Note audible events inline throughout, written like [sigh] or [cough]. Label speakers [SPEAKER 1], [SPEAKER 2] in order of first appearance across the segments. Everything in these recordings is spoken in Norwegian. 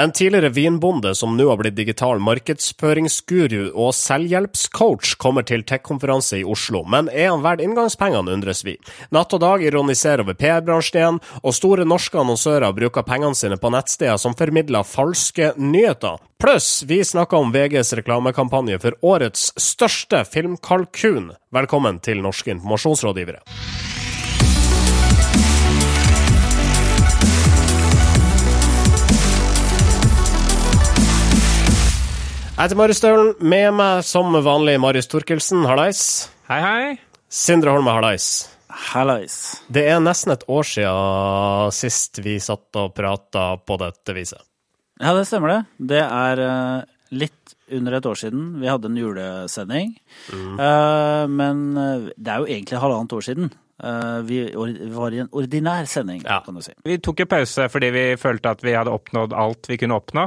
[SPEAKER 1] En tidligere vinbonde som nå har blitt digital markedsføringsguru og selvhjelpscoach, kommer til tech-konferanse i Oslo, men er han verdt inngangspengene, undres vi. Natt og dag ironiserer over PR-bransjen igjen, og store norske annonsører bruker pengene sine på nettsteder som formidler falske nyheter. Pluss, vi snakker om VGs reklamekampanje for årets største filmkalkun. Velkommen til Norske informasjonsrådgivere. Jeg heter Marius Staulen. Med meg som vanlig Marius Torkelsen, hallais.
[SPEAKER 2] Hei, hei.
[SPEAKER 1] Sindre Holme, hallais.
[SPEAKER 3] Hallais.
[SPEAKER 1] Det er nesten et år siden sist vi satt og prata på dette viset.
[SPEAKER 3] Ja, det stemmer det. Det er uh, litt under et år siden. Vi hadde en julesending. Mm. Uh, men uh, det er jo egentlig halvannet år siden. Vi var i en ordinær sending, ja. kan du si.
[SPEAKER 2] Vi tok en pause fordi vi følte at vi hadde oppnådd alt vi kunne oppnå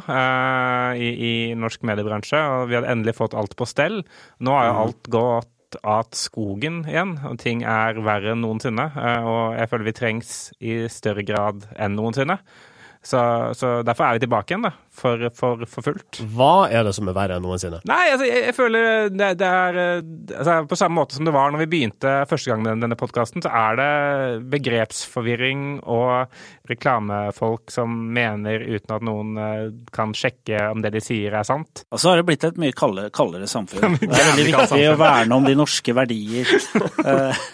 [SPEAKER 2] i, i norsk mediebransje. Og vi hadde endelig fått alt på stell. Nå har jo mm. alt gått at skogen igjen, og ting er verre enn noensinne. Og jeg føler vi trengs i større grad enn noensinne. Så, så, derfor er vi tilbake igjen, da. For, for, for, fullt.
[SPEAKER 1] Hva er det som er verre enn noensinne?
[SPEAKER 2] Nei, altså, jeg, jeg føler det, det er altså, På samme måte som det var når vi begynte første gang med denne podkasten, så er det begrepsforvirring og reklamefolk som mener uten at noen eh, kan sjekke om det de sier er sant.
[SPEAKER 3] Og så har det blitt et mye kaldere, kaldere samfunn. [laughs] Det er veldig viktig å verne om de norske verdier.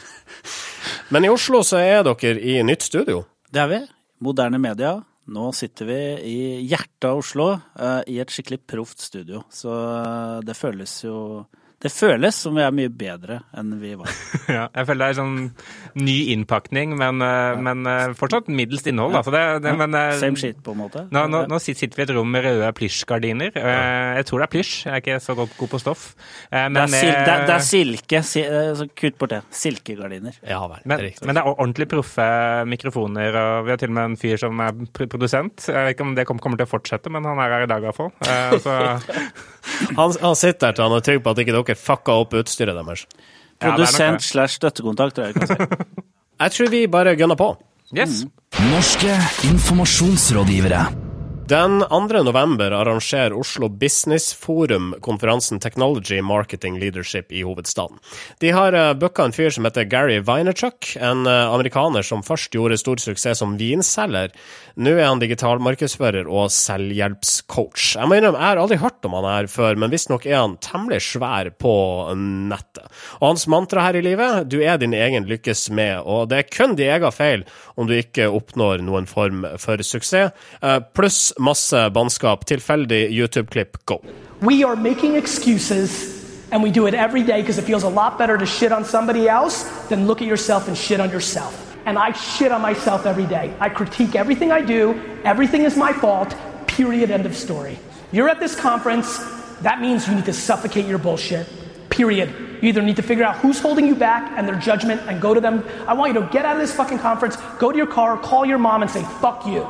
[SPEAKER 3] [laughs]
[SPEAKER 1] Men i Oslo så er dere i nytt studio?
[SPEAKER 3] Det er vi. Moderne media. Nå sitter vi i hjertet av Oslo, uh, i et skikkelig proft studio. Så uh, det føles jo det føles som vi er mye bedre enn vi var. [laughs]
[SPEAKER 2] ja, jeg føler det er sånn ny innpakning, men, uh, men fortsatt middelst innhold. Ja. Det, det,
[SPEAKER 3] ja. men, Same shit, på en måte.
[SPEAKER 2] Nå, nå, nå, sitter vi i et rom med røde plysjgardiner. Jeg tror det er plysj, jeg er ikke så god, god på stoff.
[SPEAKER 3] Men, det, er sil det, det, er silke. Så kutt bort det. Silkegardiner.
[SPEAKER 1] Ja vel.
[SPEAKER 2] Men, men, det er ordentlig proffe mikrofoner, og vi har til og med en fyr som er produsent. Jeg vet ikke om det kommer til å fortsette, men han er her i dag i hvert fall. [laughs]
[SPEAKER 1] han, han sitter der til han er trygg på at ikke dere fucka opp utstyret deres.
[SPEAKER 3] Produsent slash støttekontakt, tror jeg kan si. [laughs]
[SPEAKER 1] jeg tror vi bare gønner på.
[SPEAKER 2] Yes.
[SPEAKER 4] Norske informasjonsrådgivere.
[SPEAKER 1] Den 2. november arrangerer Oslo Business Forum konferansen Technology Marketing Leadership i hovedstaden. De har uh, booka en fyr som heter Gary Vaynerchuk, en uh, amerikaner som først gjorde stor suksess som vinselger. Nå er han digitalmarkedsfører og selvhjelpscoach. Jeg må innrømme, jeg har aldri hørt om han her før, men visstnok er han temmelig svær på nettet. Og hans mantra her i livet, du er din egen lykkes med, og det er kun din egen feil om du ikke oppnår noen form for suksess. Uh, pluss masse bannskap. Tilfeldig YouTube-klipp, go.
[SPEAKER 5] We are making excuses and we do it every day because it feels a lot better to shit on somebody else than look at yourself and shit on yourself. And I shit on myself every day. I critique everything I do, everything is my fault, period, end of story. You're at this conference, that means you need to suffocate your bullshit, period. You either need to figure out who's holding you back and their judgment and go to them. I want you to get out of this fucking conference, go to your car, call your mom and say, fuck you.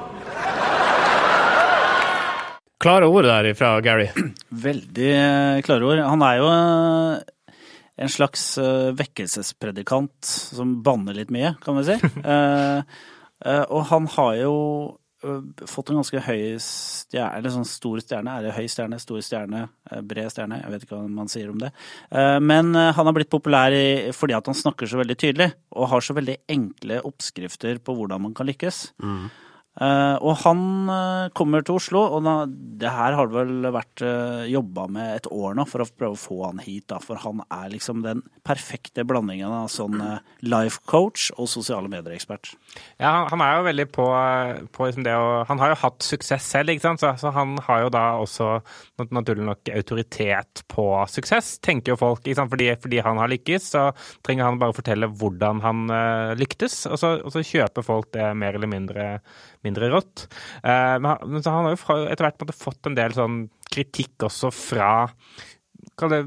[SPEAKER 1] Klare ord der fra Gary. [clears throat]
[SPEAKER 3] Veldig eh, klare ord. Han er jo eh, en slags eh, vekkelsespredikant som banner litt mye, kan vi si. [laughs] og han har jo fått en ganske høy stjerne, eller sånn stor stjerne. Er det høy stjerne, stor stjerne, bred stjerne? Jeg vet ikke hva man sier om det. Men han har blitt populær fordi at han snakker så veldig tydelig, og har så veldig enkle oppskrifter på hvordan man kan lykkes. Mm. Uh, og han uh, kommer til Oslo, og da, det her har det vel vært uh, eh, jobba med et år nå for å prøve å få han hit. Da, for han er liksom den perfekte blandingen av sånn uh, life coach og sosiale medier-ekspert.
[SPEAKER 2] Ja, han er jo veldig på, på liksom det å Han har jo hatt suksess selv, ikke sant? Så, så, han har jo da også naturlig nok autoritet på suksess, tenker jo folk. Ikke sant? Fordi, fordi han har lykkes, så trenger han bare fortelle hvordan han lyktes, og så, og så kjøper folk det mer eller mindre mindre rått. Eh, men han har jo etter hvert fått en del sånn kritikk også fra Kall det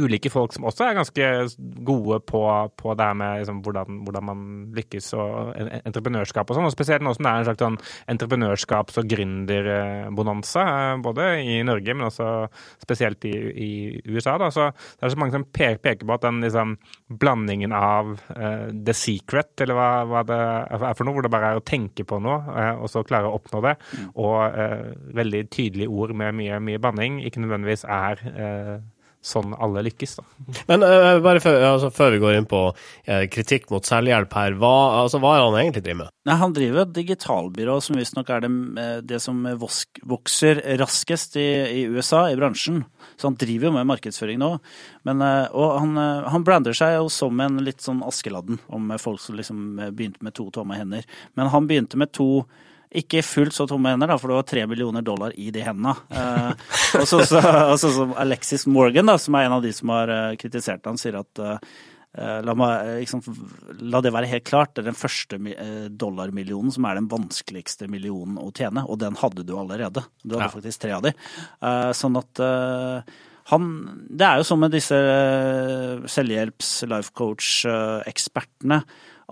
[SPEAKER 2] ulike folk som også er ganske gode på, på det her med liksom, hvordan, hvordan, man lykkes og entreprenørskap og sånn. Og spesielt nå som det er en slags sånn entreprenørskaps- og gründerbonanza, eh, både i Norge, men også spesielt i, i USA. Da. Så det er så mange som peker på at den liksom, blandingen av uh, the secret, eller hva, hva, det er for noe, hvor det bare er å tenke på noe, uh, og så klare å oppnå det, mm. og uh, veldig tydelige ord med mye, mye banning, ikke nødvendigvis er sånn alle lykkes. Da.
[SPEAKER 1] Men uh, bare før, altså, før, vi går inn på uh, kritikk mot selvhjelp her, hva, altså, hva er han egentlig driver med?
[SPEAKER 3] Nei, Han driver et digitalbyrå som visstnok er det, eh, det som vokser raskest i, i, USA, i bransjen. Så han driver jo med markedsføring nå. Men, uh, og han, han, brander seg jo som en litt sånn Askeladden, om folk som liksom begynte med to tomme hender. Men han begynte med to ikke fullt så tomme hender, da, for det var tre millioner dollar i de hendene. Eh, og så som Alexis Morgan, da, som er en av de som har uh, kritisert han, sier at uh, la, meg, liksom, la, det være helt klart, det er den første dollarmillionen som er den vanskeligste millionen å tjene, og den hadde du allerede. Du hadde ja. faktisk tre av de. sånn at han, det er jo sånn med disse selvhjelps-, life coach-ekspertene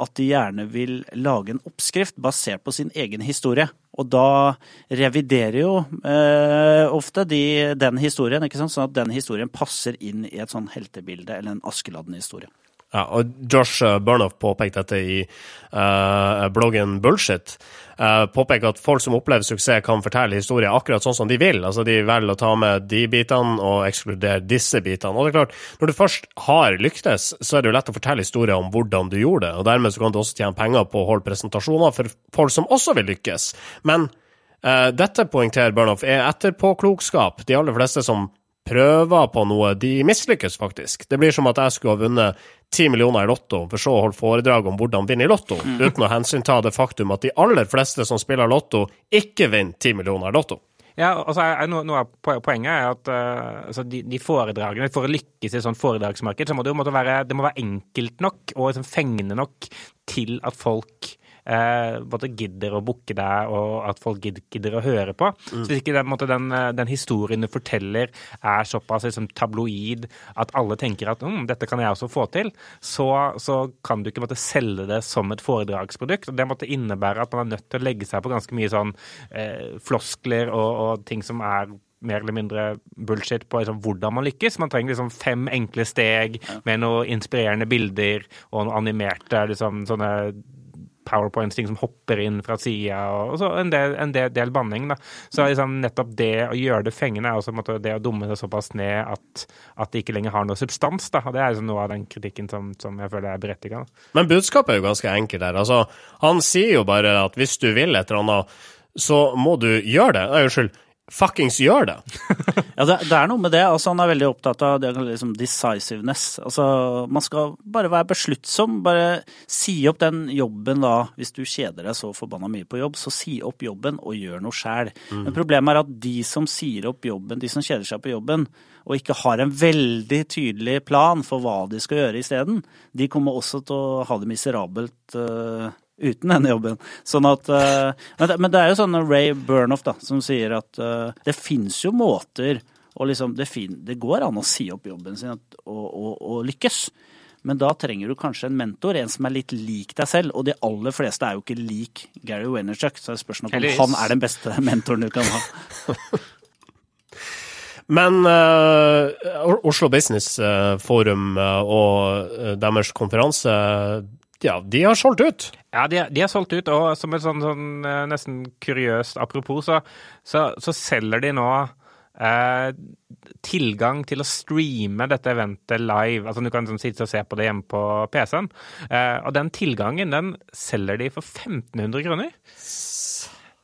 [SPEAKER 3] at de gjerne vil lage en oppskrift basert på sin egen historie. Og da reviderer jo eh, ofte de den historien, ikke sant? sånn at den historien passer inn i et sånn heltebilde eller en Askeladden-historie.
[SPEAKER 1] Ja, og Josh eh, Burnoff påpekte dette i uh, bloggen Bullshit. Uh, påpeker at folk som opplever suksess, kan fortelle historier akkurat sånn som de vil. Altså, De velger å ta med de bitene og ekskludere disse bitene. Og det er klart, Når du først har lyktes, så er det jo lett å fortelle historier om hvordan du gjorde det. og Dermed så kan du også tjene penger på å holde presentasjoner for folk som også vil lykkes. Men uh, dette poengterer Burnoff er etterpåklokskap. De aller fleste som prøver på noe, de mislykkes faktisk. Det blir som at jeg skulle ha vunnet ti millioner i Lotto, for så å holde foredrag om hvordan vinne i Lotto, mm. uten å hensynta det faktum at de aller fleste som spiller Lotto, ikke vinner ti millioner i Lotto.
[SPEAKER 2] Ja, altså, noe, av Poenget er at uh, altså, de, de, foredragene For å lykkes i et sånt foredragsmarked, så må det, jo være, det må være enkelt nok og liksom, fengende nok til at folk eh, gidder å booke deg, og at folk gidder, å høre på. Mm. Så hvis ikke den, måte, den, eh, den, historien du forteller er såpass liksom, tabloid at alle tenker at mm, dette kan jeg også få til, så, så kan du ikke måte, selge det som et foredragsprodukt. og Det måtte innebære at man er nødt til å legge seg på ganske mye sånn eh, floskler og, og ting som er mer eller mindre bullshit på liksom, hvordan man lykkes. Man trenger liksom fem enkle steg med noen inspirerende bilder og noen animerte liksom, sånne powerpoints-ting som hopper inn fra sida, og så en del, en del, del banning. da. Så liksom, nettopp det å gjøre det fengende er også måte, det å dumme det såpass ned at, at, det ikke lenger har noe substans. da, Det er liksom noe av den kritikken som, som jeg føler er berettiget.
[SPEAKER 1] Men budskapet er jo ganske enkelt her. altså, Han sier jo bare at hvis du vil et eller annet, så må du gjøre det. Unnskyld fuckings gjør det. [laughs]
[SPEAKER 3] ja, det, det, er noe med det. Altså, han er veldig opptatt av det liksom decisiveness. Altså, man skal bare være besluttsom. Bare si opp den jobben da. Hvis du kjeder deg så forbanna mye på jobb, så si opp jobben og gjør noe sjæl. Mm. Men problemet er at de som sier opp jobben, de som kjeder seg på jobben, og ikke har en veldig tydelig plan for hva de skal gjøre isteden, de kommer også til å ha det miserabelt uh, uten denne jobben. Sånn at, uh, men, det er jo sånn Ray Burnoff da, som sier at uh, det fins jo måter og liksom, det, det, går an å si opp jobben sin og, og, og, lykkes. Men da trenger du kanskje en mentor, en som er litt lik deg selv. Og de aller fleste er jo ikke lik Gary Wennerchuk, så er spørsmålet om han er den beste mentoren du kan ha. [laughs]
[SPEAKER 1] Men uh, Oslo Business Forum og deres konferanse ja, de har solgt ut.
[SPEAKER 2] Ja, de, de har solgt ut. Og som et sånn, sånn eh, nesten kuriøst apropos, så, så, så selger de nå eh, tilgang til å streame dette eventet live. Altså Du kan sånn, sitte og se på det hjemme på PC-en. Eh, og den tilgangen den selger de for 1500 kroner.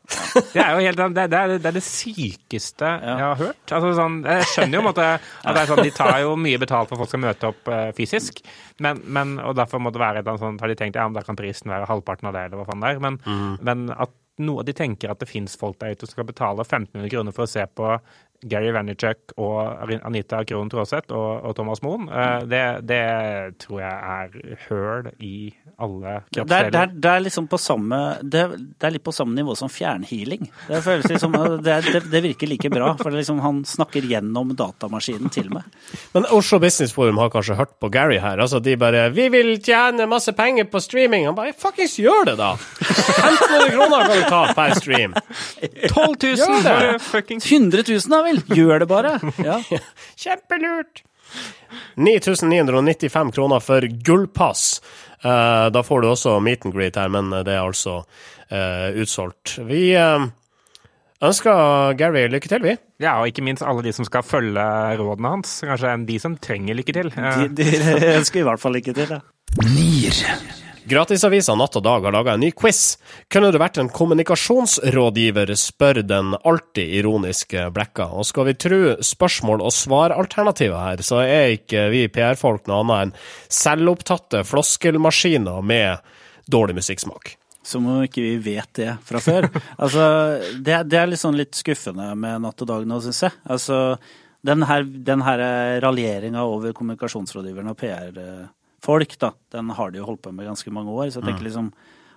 [SPEAKER 2] Det er jo helt, det, det, er, det, er det sykeste jeg har hørt. Altså, sånn, jeg skjønner jo måte, at sånn, de tar jo mye betalt for at folk skal møte opp uh, fysisk. Men, men, og derfor må det være et sånt, har de tenkt ja, men da kan prisen være halvparten av det, eller hva faen det er. Men, mm. men at noe de tenker at det fins folk der ute som skal betale 1500 kroner for å se på Gary Vaynerchuk og Anita Krohn Traaseth og, og Thomas Moen, eh, det, det tror jeg er høl i alle
[SPEAKER 3] Det er, det, er, det er liksom på samme det, er- det er litt på samme nivå som fjernhealing. Det føles liksom det, er- det, det virker like bra, for det liksom, han snakker gjennom datamaskinen til meg.
[SPEAKER 1] Men Oslo Business Forum har kanskje hørt på Gary her. Altså, de bare 'Vi vil tjene masse penger på streaming'. Han bare 'Fuckings gjør det, da!' 1500 kroner kan du ta per stream. [laughs]
[SPEAKER 2] 12 000
[SPEAKER 1] Gjør det.
[SPEAKER 2] for fucking
[SPEAKER 3] 100 000 da vel! Gjør det bare! Ja. [laughs]
[SPEAKER 1] Kjempelurt! 9995 kroner for gullpass. Uh, da får du også meet and greet her, men det er altså uh, utsolgt. Vi uh, ønsker Gary lykke til, vi.
[SPEAKER 2] Ja, og ikke minst alle de som skal følge rådene hans. Kanskje de som trenger lykke til.
[SPEAKER 3] De, de ønsker i hvert fall lykke til ja.
[SPEAKER 4] NIR.
[SPEAKER 1] Gratisavisa Natt og Dag har laga en ny quiz. Kunne du vært en kommunikasjonsrådgiver, spør den alltid ironiske Blekka. Og skal vi tru spørsmål- og svaralternativer her, så er ikke vi PR-folk noe annet enn selvopptatte floskelmaskiner med dårlig musikksmak.
[SPEAKER 3] Som om ikke vi vet det fra før. [laughs] Altså, det, det er litt sånn litt skuffende med Natt og Dag nå, syns jeg. Altså, den her, den her raljeringa over kommunikasjonsrådgiverne og PR-folk, da, den har de jo holdt på med ganske mange år. Så jeg tenker liksom,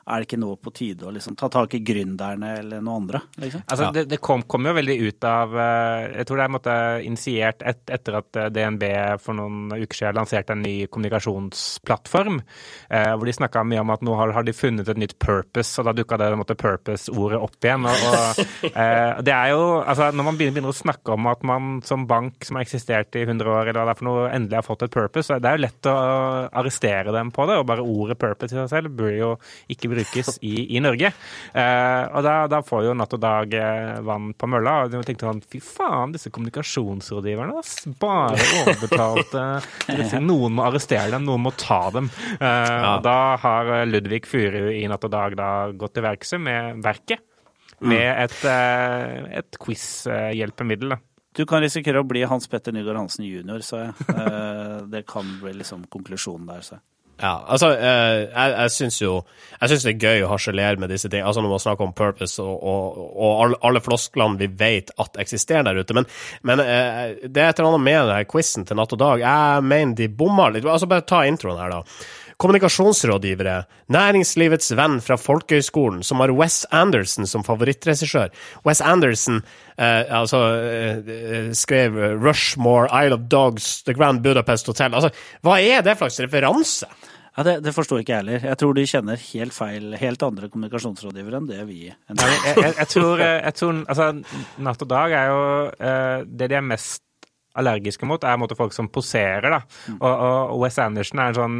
[SPEAKER 3] er det ikke nå på tide å liksom ta tak i gründerne eller noe andre? Liksom?
[SPEAKER 2] Altså, Det, det kom, kom jo veldig ut av eh, Jeg tror det er en måte, initiert et, etter at eh, DNB for noen uker siden lanserte en ny kommunikasjonsplattform. Eh, hvor de snakka mye om at nå har, har de funnet et nytt purpose, og da dukka det en måte, purpose-ordet opp igjen. Og, og, [laughs] eh, det er jo, altså Når man begynner, begynner å snakke om at man som bank som har eksistert i 100 år, eller hva det er for noe, endelig har fått et purpose, så det er jo lett å arrestere dem på det. Og bare ordet purpose i seg selv burde jo ikke brukes i, i Norge. Eh, og da, da får jo Natt og Dag eh, vann på mølla. Og de tenkte sånn fy faen, disse kommunikasjonsrådgiverne, ass. Bare overbetalte. [laughs] Noen må arrestere dem, noen må ta dem. Eh, Og da har Ludvig Furu i Natt og Dag da gått til verks med verket. Med et, eh, et quiz-hjelpemiddel. da.
[SPEAKER 3] Du kan risikere å bli Hans Petter Nygaard Hansen jr., sa jeg. Eh, Det kan bli liksom konklusjonen der, sa jeg.
[SPEAKER 1] Ja, altså, eh, jeg, jeg syns jo Jeg syns det er gøy å harselere med disse tingene. Altså når man snakker om purpose og, og, og alle, flosklene vi vet at eksisterer der ute. Men, men eh, det er et eller annet med denne quizen til Natt og Dag. Jeg mener de bomma litt. Altså Bare ta introen her, da. Kommunikasjonsrådgivere, næringslivets venn fra folkehøyskolen, som har Wes Anderson som favorittregissør. Wes Anderson eh, altså, eh, skrev Rushmore, Isle of Dogs, The Grand Budapest Hotel. Altså, hva er det for slags referanse?
[SPEAKER 3] Ja, det, det forstår ikke jeg heller. Jeg tror de kjenner helt feil, helt andre kommunikasjonsrådgivere enn det vi enn
[SPEAKER 2] Jeg, jeg, jeg, tror, eh, jeg tror altså, Natt og Dag er jo eh, Det de er mest allergiske mot, er måte, folk som poserer. da. Og, og Wes Anderson er en sånn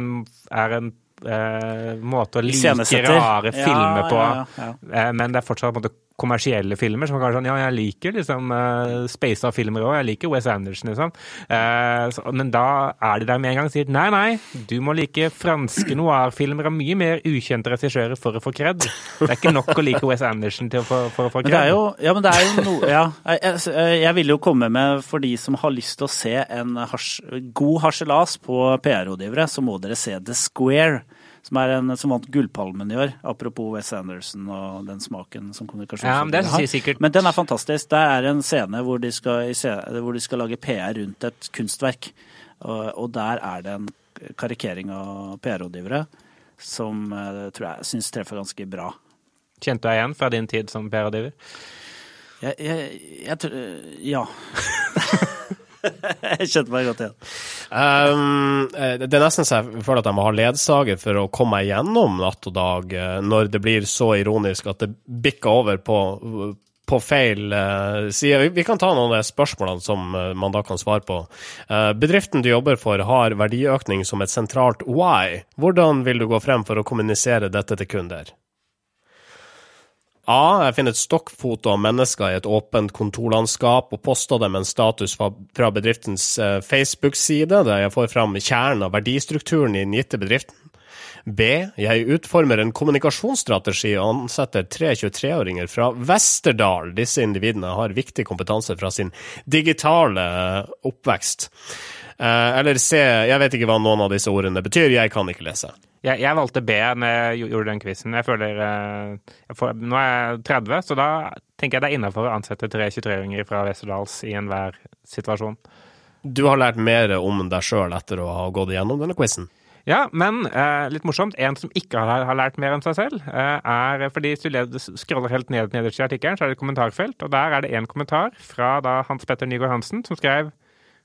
[SPEAKER 2] er en eh, måte å like rare
[SPEAKER 3] Ja,
[SPEAKER 2] filmer på.
[SPEAKER 3] ja, ja,
[SPEAKER 2] Eh, men det er fortsatt på en måte, kommersielle filmer. som kanskje sånn, Ja, jeg liker liksom uh, Space filmer òg. Jeg liker Wes Anderson, liksom. Uh, så, men da er de der med en gang og sier nei, nei, du må like franske noir-filmer av mye mer ukjente regissører for å få kred. Det er ikke nok å like Wes Anderson til å få, for å få
[SPEAKER 3] Men det er jo, ja, men det er jo noe Ja. Jeg, jeg, jeg vil jo komme med for de som har lyst til å se en hars, god harselas på PR-rådgivere, så må dere se The Square. Som, er en, som vant Gullpalmen i år, apropos Wes Anderson og den smaken som
[SPEAKER 2] Ja, men det
[SPEAKER 3] kommunikasjonsrådgiver
[SPEAKER 2] sier sikkert
[SPEAKER 3] Men den er fantastisk. Der er en scene hvor de skal, hvor de skal lage PR rundt et kunstverk. Og, og der er det en karikering av PR-rådgivere som eh, tror jeg syns treffer ganske bra.
[SPEAKER 2] Kjente du deg igjen fra din tid som PR-rådgiver?
[SPEAKER 3] Jeg, jeg, jeg tror Ja. [laughs] [laughs] jeg kjente meg godt igjen.
[SPEAKER 1] Um, det er nesten så jeg føler at jeg må ha ledsager for å komme meg gjennom natt og dag, eh, når det blir så ironisk at det bikker over på, på feil eh, side. Vi, kan ta noen av de spørsmålene som man da kan svare på. Bedriften du jobber for har verdiøkning som et sentralt why. Hvordan vil du gå frem for å kommunisere dette til kunder? A. Jeg finner et stokkfoto av mennesker i et åpent kontorlandskap og poster dem en status fra, bedriftens eh, Facebook-side, der jeg får fram kjernen av verdistrukturen i den gitte bedriften. B. Jeg utformer en kommunikasjonsstrategi og ansetter tre 23-åringer fra Westerdal. Disse individene har viktig kompetanse fra sin digitale eh, oppvekst. Eh, eller C. Jeg vet ikke hva noen av disse ordene betyr. Jeg kan ikke lese.
[SPEAKER 2] Jeg, jeg valgte B når jeg gjorde den quizen. Jeg føler eh, jeg får, Nå er jeg 30, så da tenker jeg det er innafor å ansette tre 23-åringer fra Westerdals i enhver situasjon.
[SPEAKER 1] Du har lært mer om deg sjøl etter å ha gått igjennom denne quizen.
[SPEAKER 2] Ja, men eh, litt morsomt. En som ikke har, har lært mer om seg selv, eh, er fordi hvis du scroller helt ned nederst i artikkelen, så er det et kommentarfelt, og der er det én kommentar fra da Hans Petter Nygaard Hansen som skrev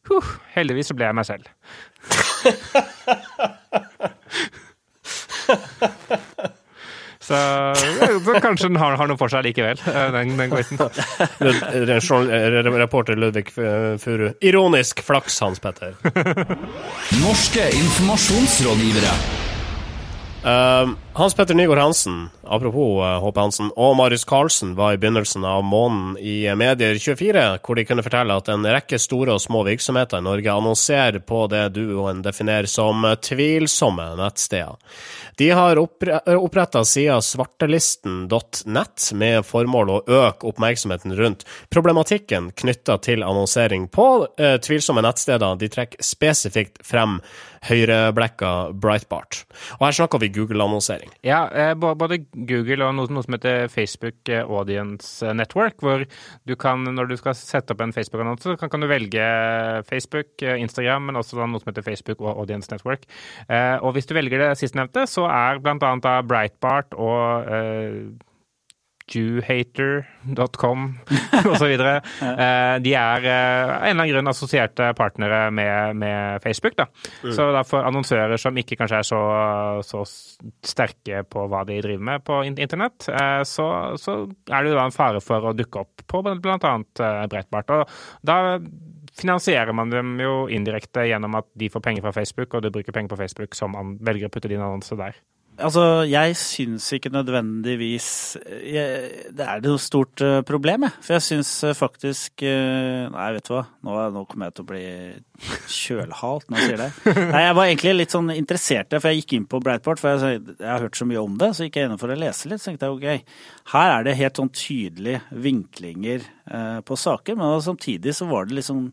[SPEAKER 2] Huh, heldigvis så ble jeg meg selv. [laughs] Så, så kanskje den har, har noe for seg likevel, eh, den, den quizen.
[SPEAKER 1] Eh, eh, Reporter Ludvig Furu. Ironisk flaks, Hans Petter.
[SPEAKER 4] Norske informasjonsrådgivere.
[SPEAKER 1] Um, Hans Petter Nygaard Hansen, apropos HP Håpe Hansen, og Marius Carlsen var i begynnelsen av måneden i Medier24, hvor de kunne fortelle at en rekke store og små virksomheter i Norge annonserer på det duoen definerer som tvilsomme nettsteder. De har oppretta sida svartelisten.nett med formål å øke oppmerksomheten rundt problematikken knytta til annonsering på eh, tvilsomme nettsteder. De trekker spesifikt frem høyreblekka Breitbart. Og her snakker vi Google-annonsering.
[SPEAKER 2] Ja, eh, både Google og noe, noe som heter Facebook eh, Audience Network, hvor du kan, når du skal sette opp en Facebook-annonse, kan, kan du velge Facebook, eh, Instagram, men også noe som heter Facebook og Audience Network. Eh, og hvis du velger det sistnevnte, så er da Breitbart og eh, Jewhater.com [laughs] osv. Eh, de er eh, av en eller annen grunn assosierte partnere med, med Facebook. da. Så derfor for annonsører som ikke kanskje er så, så sterke på hva de driver med på internett, eh, så, så er det da en fare for å dukke opp på bl.a. Breitbart. Og da finansierer man dem jo indirekte gjennom at de får penger fra Facebook, og du bruker penger på Facebook som velger å putte din annonse der.
[SPEAKER 3] Altså, jeg syns ikke nødvendigvis jeg, Det er noe stort eh, problem, jeg. For jeg syns eh, faktisk eh, Nei, vet du hva. Nå, nå kommer jeg til å bli kjølhalt når jeg sier det. [laughs] Nei, jeg var egentlig litt sånn interessert, for jeg gikk inn på Breitbart, for jeg, jeg har hørt så mye om det. Så gikk jeg inn for å lese litt, så tenkte jeg ok, her er det helt sånn tydelige vinklinger eh, på saker, men samtidig så var det liksom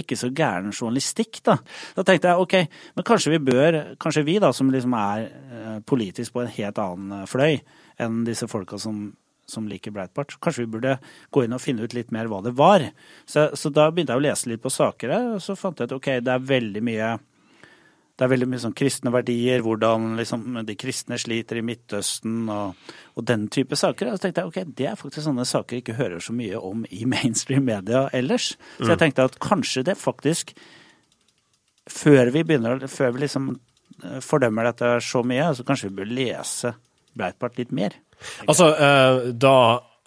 [SPEAKER 3] ikke så gæren journalistikk, da. Da tenkte jeg ok, men kanskje vi bør, kanskje vi da som liksom er eh, politisk på en helt annen eh, fløy enn disse folka som, som liker Breitbart, kanskje vi burde gå inn og finne ut litt mer hva det var. Så, så da begynte jeg å lese litt på saker her, og så fant jeg ut ok, det er veldig mye det er veldig mye sånn kristne verdier, hvordan liksom de kristne sliter i Midtøsten og, og den type saker. Og så tenkte jeg ok, det er faktisk sånne saker jeg ikke hører så mye om i [laughs] mainstream media ellers. Så jeg tenkte at kanskje det faktisk, før vi begynner, før vi liksom eh, fordømmer dette så mye, så kanskje vi bør lese Breitbart litt mer.
[SPEAKER 1] Altså, eh, da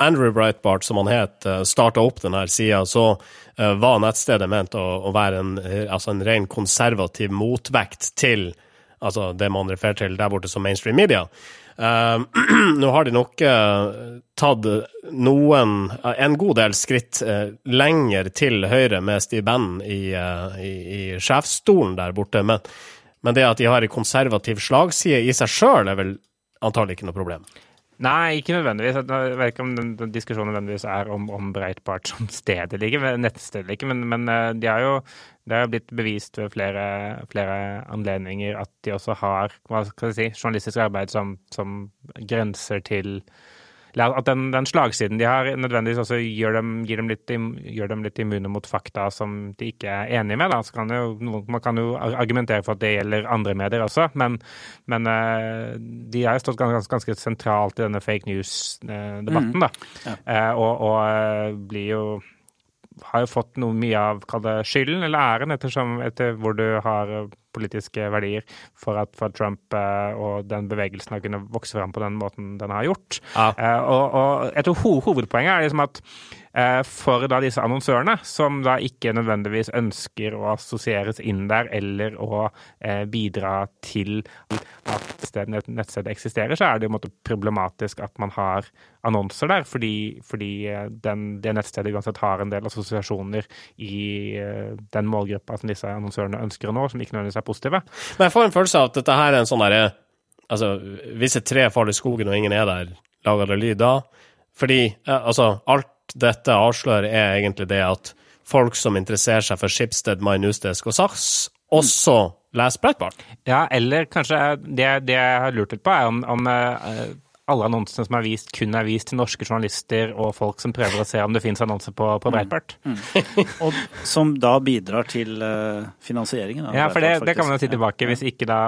[SPEAKER 1] Andrew Breitbart, som han het, uh, starta opp denne sida, så eh, var nettstedet ment å, være en, eh, altså en ren konservativ motvekt til altså det man refererer til der borte som mainstream media. Uh, [clears throat] nå har de nok uh, tatt noen, uh, en god del skritt eh, lenger til høyre med Steve Bannon i, eh, i, i sjefsstolen der borte, men, men det at de har en konservativ slagside i seg sjøl, er vel antagelig ikke noe problem.
[SPEAKER 2] Nei, ikke nødvendigvis. Jeg vet ikke om den, diskusjonen nødvendigvis er om, om Breitbart som [laughs] stedet ligger, nettstedet ligger. Men, men eh, de har jo, det har jo blitt bevist ved flere, flere anledninger at de også har hva skal si, journalistisk arbeid som, som grenser til At den, den slagsiden de har, nødvendigvis også gjør dem, dem litt, gjør dem litt immune mot fakta som de ikke er enige med. Kan jo, man kan jo argumentere for at det gjelder andre medier også, men, men eh, de har stått ganske, ganske sentralt i denne fake news-debatten. da. Ja. og og eh, blir jo har jo fått noe mye av skylden eller æren, ettersom, etter hvor du har eh, politiske verdier, for at, for Trump eh, og den bevegelsen har kunnet vokse fram på den måten den har gjort.
[SPEAKER 1] Ja.
[SPEAKER 2] Eh, og, og jeg tror ho hovedpoenget er liksom at for da disse annonsørene, som da ikke nødvendigvis ønsker å assosieres inn der eller å eh, bidra til at nettstedet eksisterer, så er det jo problematisk at man har annonser der, fordi, fordi eh, den, det nettstedet uansett har en del assosiasjoner i eh, den målgruppa som disse annonsørene ønsker å nå, som ikke nødvendigvis er positive.
[SPEAKER 1] Men jeg får en følelse av at dette her er en sånn derre Altså, hvis et tre faller i skogen og ingen er der, lager det lyd da? Fordi eh, altså, alt dette avslører er egentlig det at folk som interesserer seg for Schibsted, My Newsdesk og SAS, også leser Breitbart.
[SPEAKER 2] Ja, eller kanskje det, det jeg har lurt litt på, er om, om eh, alle annonsene som er vist, kun er vist til norske journalister og folk som prøver å se om det finnes annonser på, på Breitbart.
[SPEAKER 3] Mm. Og som da bidrar til uh, finansieringen. av
[SPEAKER 2] Ja, for det,
[SPEAKER 3] Breitbart,
[SPEAKER 2] det kan man jo si tilbake,
[SPEAKER 3] Ja.
[SPEAKER 2] hvis ikke da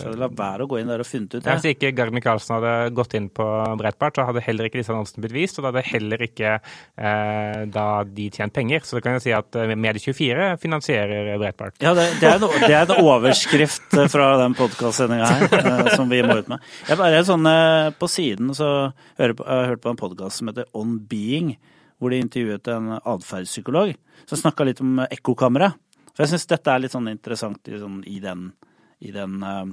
[SPEAKER 3] Så la være å gå inn der og funnet ut det. Ja.
[SPEAKER 2] Hvis ikke Gard Michaelsen hadde gått inn på Breitbart, så hadde heller ikke disse annonsene blitt vist, og da hadde heller ikke eh, da de tjent penger. Så da kan jeg si at eh, Medie24 finansierer Breitbart.
[SPEAKER 3] Ja, det, det, er en, det er en overskrift eh, fra den podkastsendinga her eh, som vi må ut med. Jeg bare sånn eh, På siden så jeg har hørt på en podkast som heter On Being, hvor de intervjuet en atferdspsykolog som snakka litt om ekkokamera. For jeg syns dette er litt sånn interessant i, sånn, i den, i den eh,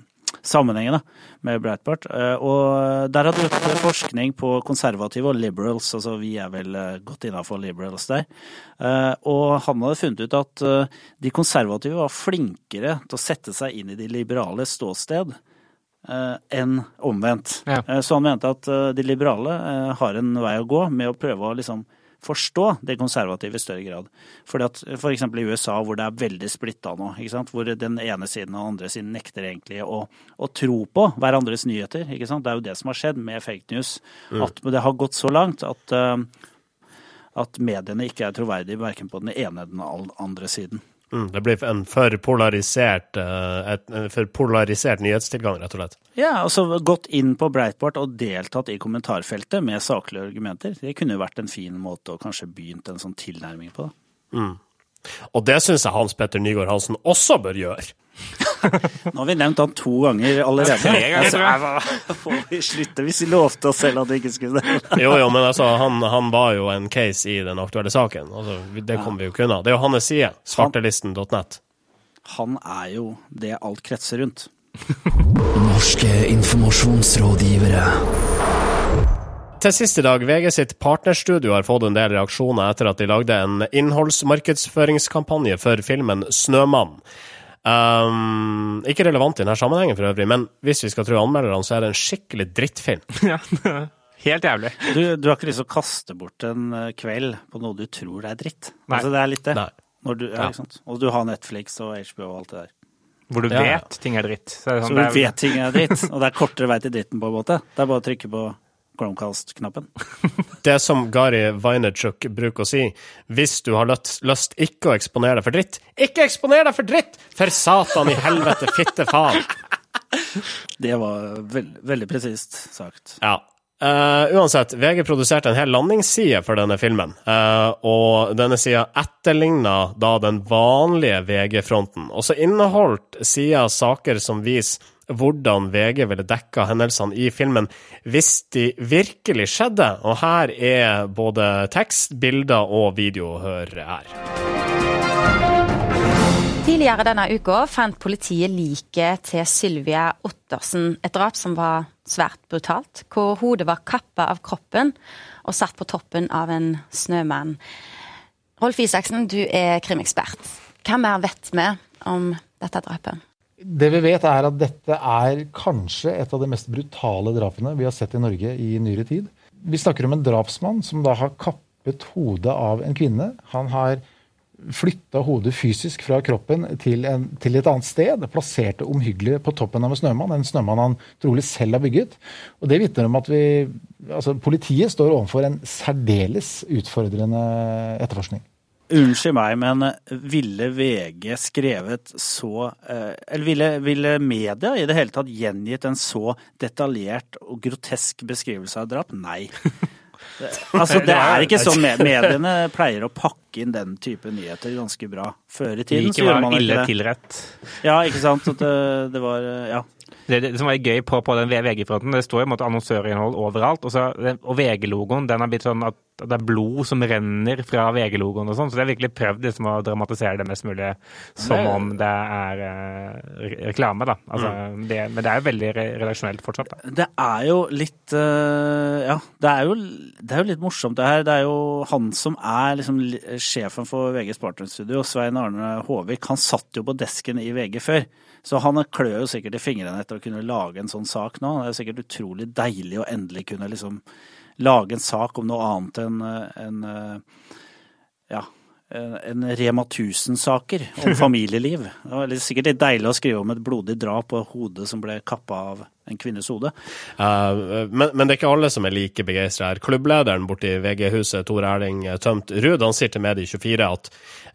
[SPEAKER 3] sammenhengen da, med Breitbart. Eh, og der har du gjort forskning på konservative og liberals, altså vi er vel eh, godt innafor liberals der. Og han hadde funnet ut at de konservative var flinkere til å sette seg inn i de liberale ståsted enn omvendt.
[SPEAKER 2] Ja.
[SPEAKER 3] Eh, Så han mente at eh, de liberale eh, har en vei å gå med å prøve å liksom forstå det konservative i større grad. Fordi at for eksempel i USA, hvor det er veldig splitta nå, ikke sant? hvor den ene siden og den andre siden nekter egentlig å, å tro på hverandres nyheter. ikke sant? Det er jo det som har skjedd med fake news. At det har gått så langt at, eh, at mediene ikke er troverdige verken på den ene eller den andre siden.
[SPEAKER 1] Mm, det blir en for polarisert, eh, et, en for polarisert nyhetstilgang, rett og slett.
[SPEAKER 3] Ja, altså gått inn på Breitbart og deltatt i kommentarfeltet med saklige argumenter. Det kunne vært en fin måte å kanskje begynt en sånn tilnærming på. da.
[SPEAKER 1] Og det syns jeg Hans Petter Nygaard Hansen også bør gjøre.
[SPEAKER 3] Nå har vi nevnt han to ganger allerede.
[SPEAKER 2] Tre ganger, tror jeg.
[SPEAKER 3] Altså, får vi slutte hvis vi lovte oss selv at vi ikke skulle det?
[SPEAKER 1] Jo, jo, men altså, han, han var jo en case i den aktuelle saken. Altså, det kommer vi jo ikke unna. Det er jo hans side, svartelisten.net.
[SPEAKER 3] Han er jo det alt kretser rundt.
[SPEAKER 4] Norske informasjonsrådgivere.
[SPEAKER 1] Til sist i dag, VG sitt partnerstudio har fått en del reaksjoner etter at de lagde en innholdsmarkedsføringskampanje for filmen 'Snømann'. Um, ikke relevant i denne sammenhengen for øvrig, men hvis vi skal tro anmelderne, så er det en skikkelig drittfilm. [laughs]
[SPEAKER 2] Ja, Helt jævlig.
[SPEAKER 3] Du, du har ikke lyst til å kaste bort en eh, kveld på noe du tror er dritt.
[SPEAKER 2] Nei.
[SPEAKER 3] Altså, det er litt det.
[SPEAKER 1] Nei.
[SPEAKER 3] Når du, ja,
[SPEAKER 1] Ja.
[SPEAKER 3] ikke sant? Og du har Netflix og HBO og alt det der.
[SPEAKER 2] Hvor du
[SPEAKER 1] Ja, ja.
[SPEAKER 2] vet ting er dritt. Så, er det
[SPEAKER 3] Så
[SPEAKER 2] sånn,
[SPEAKER 3] du
[SPEAKER 2] er-
[SPEAKER 3] vet ting er dritt, og det er kortere vei til dritten på en måte. Det er bare å trykke på Chromecast-knappen. [laughs]
[SPEAKER 1] Det som Gari Vaynerchuk bruker å si, hvis du har lyst, lyst ikke å eksponere deg for dritt, ikke eksponer deg for dritt! For satan i helvete, fitte faen! [laughs]
[SPEAKER 3] Det var veld, veldig presist sagt.
[SPEAKER 1] Ja. Eh, uansett, VG produserte en hel landingsside for denne filmen, Uh, og denne sida etterligna da den vanlige VG-fronten. Og så inneholdt sida saker som viser hvordan VG ville dekka hendelsene i filmen hvis de virkelig skjedde, og her er både tekst, bilder og video, hør her.
[SPEAKER 6] Tidligere denne uka fant politiet liket til Sylvia Ottersen. Et drap som var svært brutalt, hvor hodet var kappa av kroppen og satt på toppen av en snømann. Rolf Isaksen, du er krimekspert. Hva mer vet vi om dette drapet?
[SPEAKER 7] Det vi vet, er at dette er kanskje et av de mest brutale drapene vi har sett i Norge i nyere tid. Vi snakker om en drapsmann som da har kappet hodet av en kvinne. Han har flytta hodet fysisk fra kroppen til, en, til et annet sted. Plasserte omhyggelig på toppen av en snømann, en snømann han trolig selv har bygget. Og Det vitner om at vi, altså politiet står overfor en særdeles utfordrende etterforskning.
[SPEAKER 3] Unnskyld meg, men ville VG skrevet så eh, Eller ville, ville media i det hele tatt gjengitt en så detaljert og grotesk beskrivelse av drap? Nei. [laughs] Altså, det er ikke sånn med- mediene pleier å pakke inn den type nyheter ganske bra. Før i tiden så gjorde man
[SPEAKER 2] ille
[SPEAKER 3] ikke det.
[SPEAKER 2] tilrett.
[SPEAKER 3] Ja, ikke sant. At det, det var eh, Ja.
[SPEAKER 2] Det, det som var gøy på, på den VG-fronten, det står jo annonsørinnhold overalt. Og, så, og VG-logoen den har blitt sånn at det er blod som renner fra VG-logoen og sånn. Så det er virkelig prøvd liksom, å dramatisere det mest mulig som
[SPEAKER 3] Det-
[SPEAKER 2] om det er eh, reklame, da. Altså, det, men det er jo veldig redaksjonelt fortsatt, da.
[SPEAKER 3] Det er jo litt uh, Ja, det er jo, det er jo litt morsomt det her. Det er jo han som er liksom sjefen for VGs partnerstudio, Svein Arne Håvik, han satt jo på desken i VG før. Så han klør jo sikkert i fingrene etter å kunne lage en sånn sak nå. Det er jo sikkert utrolig deilig å endelig kunne liksom lage en sak om noe annet enn en, ja, en Rema 1000-saker om [laughs] familieliv. Det var sikkert litt deilig å skrive om et blodig drap på hodet som ble kappa av en kvinnes hode.
[SPEAKER 1] Uh, men, men det er ikke alle som er like begeistra her. Klubblederen borti VG-huset, Tor Erling Tømt Ruud, han sier til Medie24 at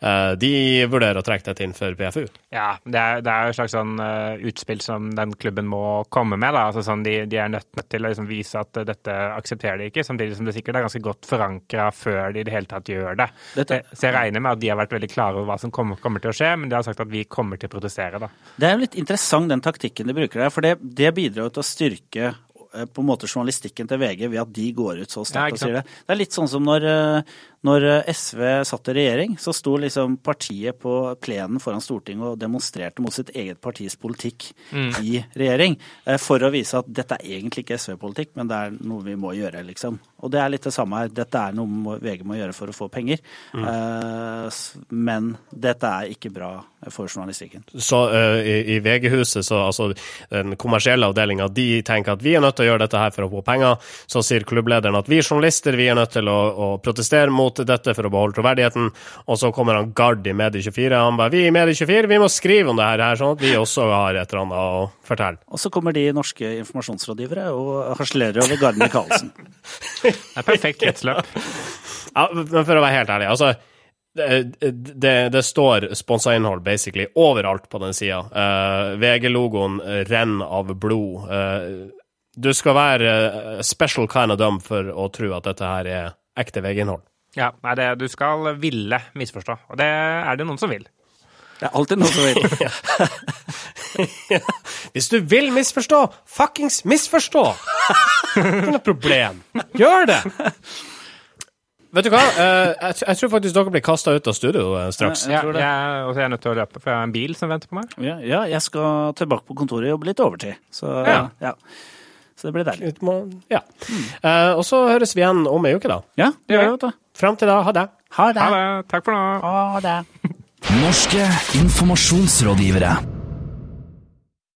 [SPEAKER 1] uh, de vurderer å trekke dette inn for PFU.
[SPEAKER 2] Ja, det er, det er jo et slags sånn uh, utspill som den klubben må komme med. da, altså sånn De, de er nødt til å liksom vise at eh, dette aksepterer de ikke, samtidig som det sikkert er ganske godt forankra før de i det hele tatt gjør det.
[SPEAKER 3] Dette-
[SPEAKER 2] Eh, Så jeg regner med at de har vært veldig klare over hva som kommer, kommer til å skje, men de har sagt at vi kommer til å protestere. da.
[SPEAKER 3] Det er jo litt interessant den taktikken de bruker der, for det, det bidrar jo til å styrke eh, på en måte journalistikken til VG ved at de går ut så sterkt og sier det. Det er litt sånn som når, eh, når eh, SV satt i regjering, så sto liksom partiet på plenen foran Stortinget og demonstrerte mot sitt eget partis politikk
[SPEAKER 2] Mm.
[SPEAKER 3] i regjering, eh, for å vise at dette er egentlig ikke SV-politikk, men det er noe vi må gjøre, liksom. Og det er litt det samme her. Dette er noe VG må gjøre for å få penger,
[SPEAKER 2] Mm.
[SPEAKER 3] Eh, men dette er ikke bra for journalistikken.
[SPEAKER 1] Så uh, i, i VG-huset, så altså den kommersielle avdelinga, de tenker at vi er nødt til å gjøre dette her for å få penger. Så sier klubblederen at vi journalister vi er nødt til å, å protestere mot dette for å beholde troverdigheten. Og så kommer han Gard i Medie24, han bare vi i Medie24 vi må skrive om det her, sånn at vi også har et eller annet å fortelle.
[SPEAKER 3] Og så kommer de norske informasjonsrådgivere og harselerer over Gard Micaelsen. [laughs]
[SPEAKER 2] Det er perfekt kretsløp. [laughs]
[SPEAKER 1] Ja, men for å være helt ærlig, altså det, det, det står sponsa innhold basically overalt på den sida. VG-logoen renner av blod. Uh, du skal være eh, special kind of dumb for å tro at dette her er ekte VG-innhold.
[SPEAKER 2] Ja, nei, det, Du skal ville misforstå, og det er det noen som vil.
[SPEAKER 3] Det er alltid noen som vil. [laughs] [laughs]
[SPEAKER 1] Hvis du vil misforstå, fuckings misforstå! Ikke noe problem. Gjør det! Vet du hva, Eh, jeg, tror faktisk dere blir kasta ut av studio eh, straks.
[SPEAKER 3] Jeg
[SPEAKER 2] Ja,
[SPEAKER 3] tror det.
[SPEAKER 2] jeg, og så er jeg nødt til å løpe, for jeg har en bil som venter på meg.
[SPEAKER 3] Ja, ja, jeg skal tilbake på kontoret og jobbe litt overtid. Så, ja.
[SPEAKER 2] Ja.
[SPEAKER 3] så det blir deilig.
[SPEAKER 1] Ja. Eh, og så høres vi igjen om ei uke, da.
[SPEAKER 3] Ja, det gjør vi.
[SPEAKER 1] Fram til da, ha det.
[SPEAKER 3] Ha det.
[SPEAKER 2] Ha det. Takk for nå.
[SPEAKER 3] Ha det.
[SPEAKER 4] Norske informasjonsrådgivere.